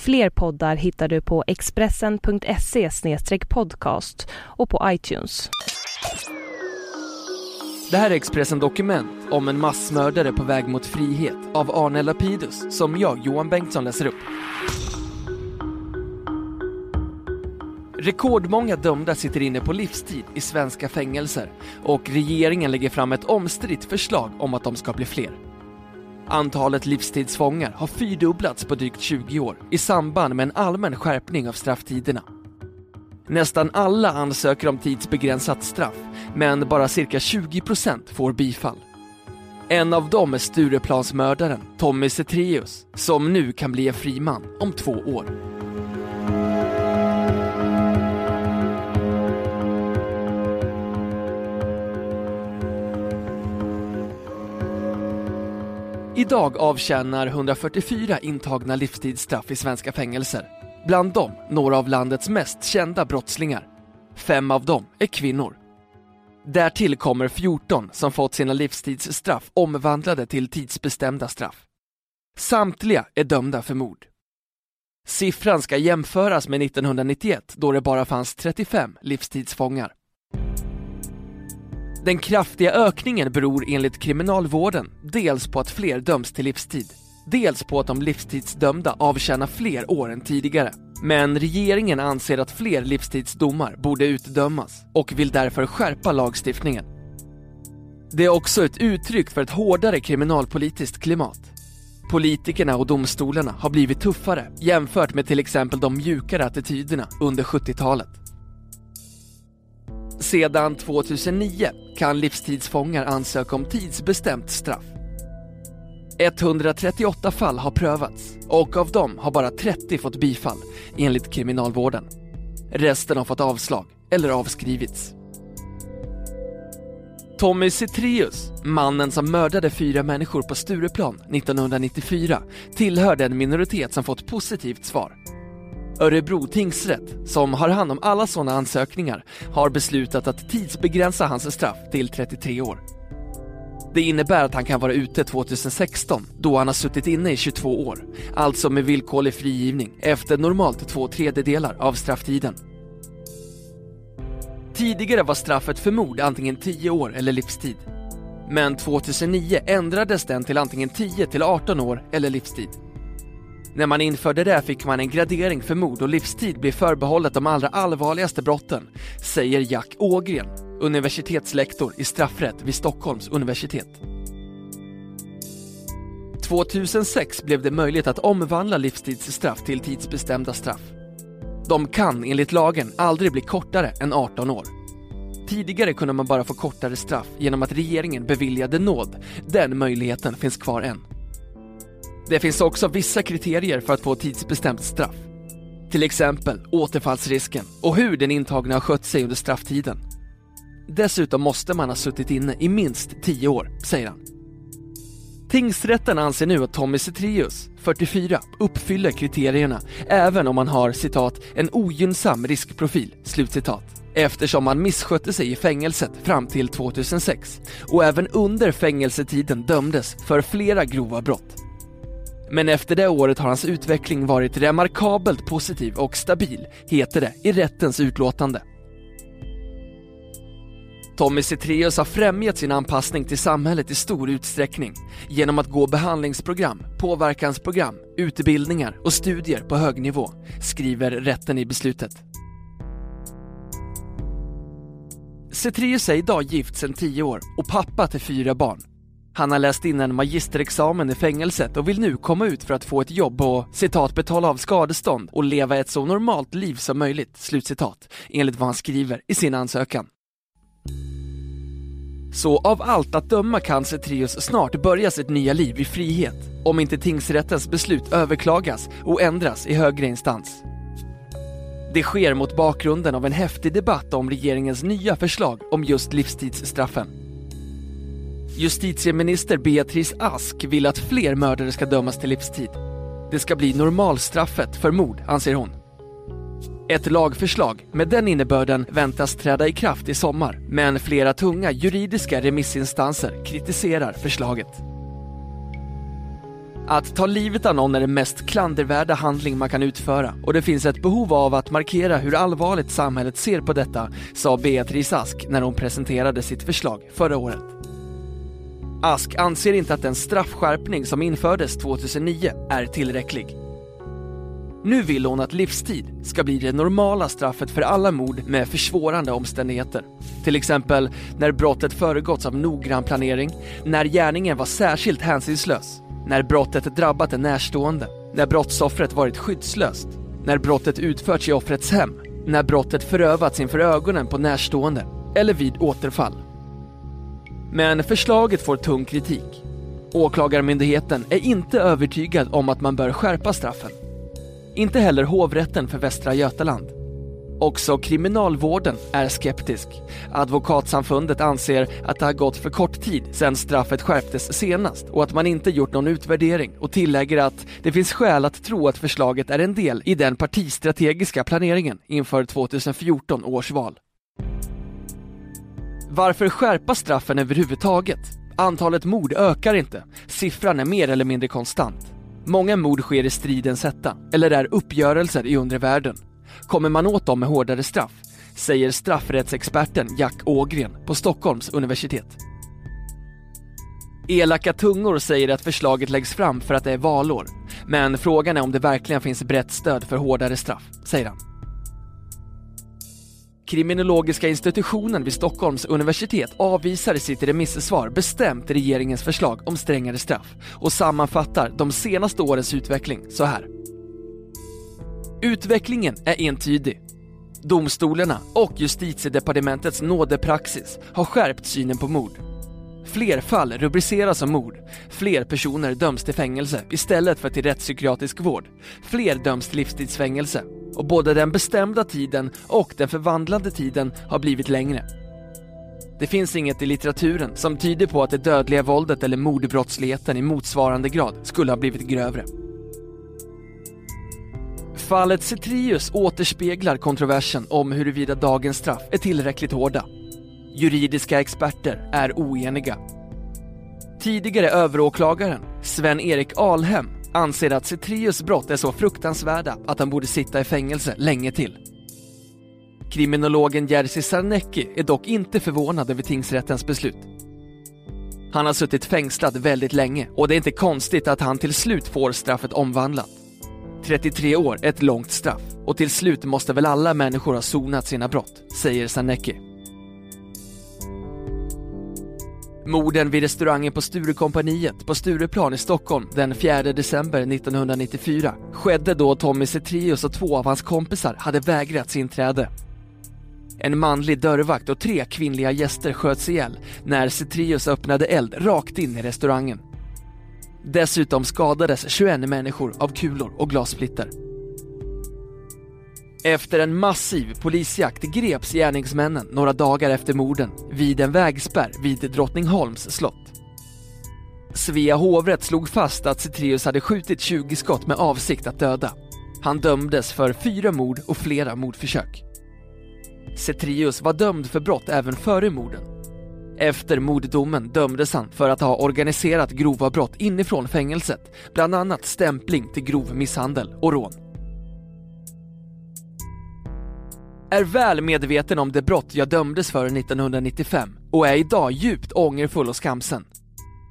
Fler poddar hittar du på expressen.se podcast och på iTunes. Det här är Expressen Dokument om en massmördare på väg mot frihet av Arne Lapidus som jag, Johan Bengtsson, läser upp. Rekordmånga dömda sitter inne på livstid i svenska fängelser och regeringen lägger fram ett omstritt förslag om att de ska bli fler. Antalet livstidsfångar har fyrdubblats på drygt 20 år i samband med en allmän skärpning av strafftiderna. Nästan alla ansöker om tidsbegränsat straff, men bara cirka 20% får bifall. En av dem är Stureplansmördaren Tommy Zethraeus, som nu kan bli en fri man om två år. Idag avtjänar 144 intagna livstidsstraff i svenska fängelser. Bland dem några av landets mest kända brottslingar. Fem av dem är kvinnor. Därtill kommer 14 som fått sina livstidsstraff omvandlade till tidsbestämda straff. Samtliga är dömda för mord. Siffran ska jämföras med 1991 då det bara fanns 35 livstidsfångar. Den kraftiga ökningen beror enligt kriminalvården dels på att fler döms till livstid, dels på att de livstidsdömda avtjänar fler år än tidigare. Men regeringen anser att fler livstidsdomar borde utdömas och vill därför skärpa lagstiftningen. Det är också ett uttryck för ett hårdare kriminalpolitiskt klimat. Politikerna och domstolarna har blivit tuffare jämfört med till exempel de mjukare attityderna under 70-talet. Sedan 2009 kan livstidsfångar ansöka om tidsbestämt straff. 138 fall har prövats och av dem har bara 30 fått bifall enligt kriminalvården. Resten har fått avslag eller avskrivits. Tommy Zethraeus, mannen som mördade fyra människor på Stureplan 1994, tillhör den minoritet som fått positivt svar. Örebro tingsrätt, som har hand om alla sådana ansökningar, har beslutat att tidsbegränsa hans straff till 33 år. Det innebär att han kan vara ute 2016, då han har suttit inne i 22 år, alltså med villkorlig frigivning efter normalt två tredjedelar av strafftiden. Tidigare var straffet för mord antingen 10 år eller livstid. Men 2009 ändrades den till antingen 10 till 18 år eller livstid. När man införde det fick man en gradering för mord och livstid blev förbehållet de allra allvarligaste brotten, säger Jack Ågren, universitetslektor i straffrätt vid Stockholms universitet. 2006 blev det möjligt att omvandla livstidsstraff till tidsbestämda straff. De kan enligt lagen aldrig bli kortare än 18 år. Tidigare kunde man bara få kortare straff genom att regeringen beviljade nåd. Den möjligheten finns kvar än. Det finns också vissa kriterier för att få tidsbestämt straff. Till exempel återfallsrisken och hur den intagna har skött sig under strafftiden. Dessutom måste man ha suttit inne i minst 10 år, säger han. Tingsrätten anser nu att Tommy Zethraeus, 44, uppfyller kriterierna även om han har citat en ogynnsam riskprofil, slutcitat eftersom han misskötte sig i fängelset fram till 2006 och även under fängelsetiden dömdes för flera grova brott. Men efter det året har hans utveckling varit remarkabelt positiv och stabil, heter det i rättens utlåtande. Tommy Zethraeus har främjat sin anpassning till samhället i stor utsträckning genom att gå behandlingsprogram, påverkansprogram, utbildningar och studier på hög nivå, skriver rätten i beslutet. Zethraeus är idag gift sedan 10 år och pappa till fyra barn. Han har läst in en magisterexamen i fängelset och vill nu komma ut för att få ett jobb och citat betala av skadestånd och leva ett så normalt liv som möjligt, slutcitat, enligt vad han skriver i sin ansökan. Så av allt att döma kan Cetrius snart börja sitt nya liv i frihet, om inte tingsrättens beslut överklagas och ändras i högre instans. Det sker mot bakgrunden av en häftig debatt om regeringens nya förslag om just livstidsstraffen. Justitieminister Beatrice Ask vill att fler mördare ska dömas till livstid. Det ska bli normalstraffet för mord, anser hon. Ett lagförslag med den innebörden väntas träda i kraft i sommar, men flera tunga juridiska remissinstanser kritiserar förslaget. Att ta livet av någon är den mest klandervärda handling man kan utföra och det finns ett behov av att markera hur allvarligt samhället ser på detta, sa Beatrice Ask när hon presenterade sitt förslag förra året. Ask anser inte att den straffskärpning som infördes 2009 är tillräcklig. Nu vill hon att livstid ska bli det normala straffet för alla mord med försvårande omständigheter. Till exempel när brottet föregåtts av noggrann planering, när gärningen var särskilt hänsynslös, när brottet drabbat en närstående, när brottsoffret varit skyddslöst, när brottet utförts i offrets hem, när brottet förövats inför ögonen på närstående eller vid återfall. Men förslaget får tung kritik. Åklagarmyndigheten är inte övertygad om att man bör skärpa straffen. Inte heller hovrätten för Västra Götaland. Också kriminalvården är skeptisk. Advokatsamfundet anser att det har gått för kort tid sedan straffet skärptes senast och att man inte gjort någon utvärdering och tillägger att det finns skäl att tro att förslaget är en del i den partistrategiska planeringen inför 2014 års val. Varför skärpa straffen överhuvudtaget? Antalet mord ökar inte. Siffran är mer eller mindre konstant. Många mord sker i stridens hetta, eller är uppgörelser i undre världen. Kommer man åt dem med hårdare straff, säger straffrättsexperten Jack Ågren på Stockholms universitet. Elaka tungor säger att förslaget läggs fram för att det är valår, men frågan är om det verkligen finns brett stöd för hårdare straff, säger han. Kriminologiska institutionen vid Stockholms universitet avvisar i sitt remissvar bestämt regeringens förslag om strängare straff och sammanfattar de senaste årens utveckling så här. Utvecklingen är entydig. Domstolarna och justitiedepartementets nådepraxis har skärpt synen på mord. Fler fall rubriceras som mord, fler personer döms till fängelse istället för till rättspsykiatrisk vård, fler döms till livstidsfängelse och både den bestämda tiden och den förvandlande tiden har blivit längre. Det finns inget i litteraturen som tyder på att det dödliga våldet eller mordbrottsligheten i motsvarande grad skulle ha blivit grövre. Fallet Cetrius återspeglar kontroversen om huruvida dagens straff är tillräckligt hårda. Juridiska experter är oeniga. Tidigare överåklagaren Sven-Erik Alhem anser att Cetrius brott är så fruktansvärda att han borde sitta i fängelse länge till. Kriminologen Jerzy Sarnecki är dock inte förvånad över tingsrättens beslut. Han har suttit fängslad väldigt länge och det är inte konstigt att han till slut får straffet omvandlat. 33 år är ett långt straff och till slut måste väl alla människor ha sonat sina brott, säger Sarnecki. Morden vid restaurangen på Sturekompaniet på Stureplan i Stockholm den 4 december 1994 skedde då Tommy Cetrius och två av hans kompisar hade vägrats inträde. En manlig dörrvakt och tre kvinnliga gäster sköts ihjäl när Cetrius öppnade eld rakt in i restaurangen. Dessutom skadades 21 människor av kulor och glassplitter. Efter en massiv polisjakt greps gärningsmännen några dagar efter morden vid en vägspärr vid Drottningholms slott. Svea hovrätt slog fast att Citrius hade skjutit 20 skott med avsikt att döda. Han dömdes för fyra mord och flera mordförsök. Cetrius var dömd för brott även före morden. Efter morddomen dömdes han för att ha organiserat grova brott inifrån fängelset, bland annat stämpling till grov misshandel och rån. Är väl medveten om det brott jag dömdes för 1995 och är idag djupt ångerfull och skamsen.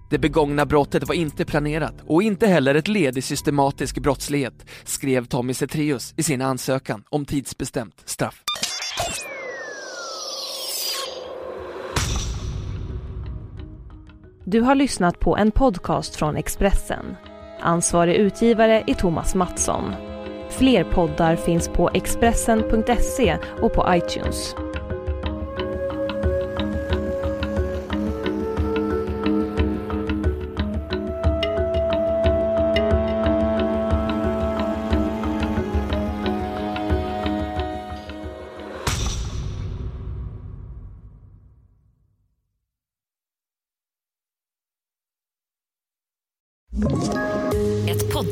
Det begångna brottet var inte planerat och inte heller ett led i systematisk brottslighet, skrev Tommy Cetrius i sin ansökan om tidsbestämt straff. Du har lyssnat på en podcast från Expressen. Ansvarig utgivare är Thomas Mattsson. Fler poddar finns på Expressen.se och på iTunes.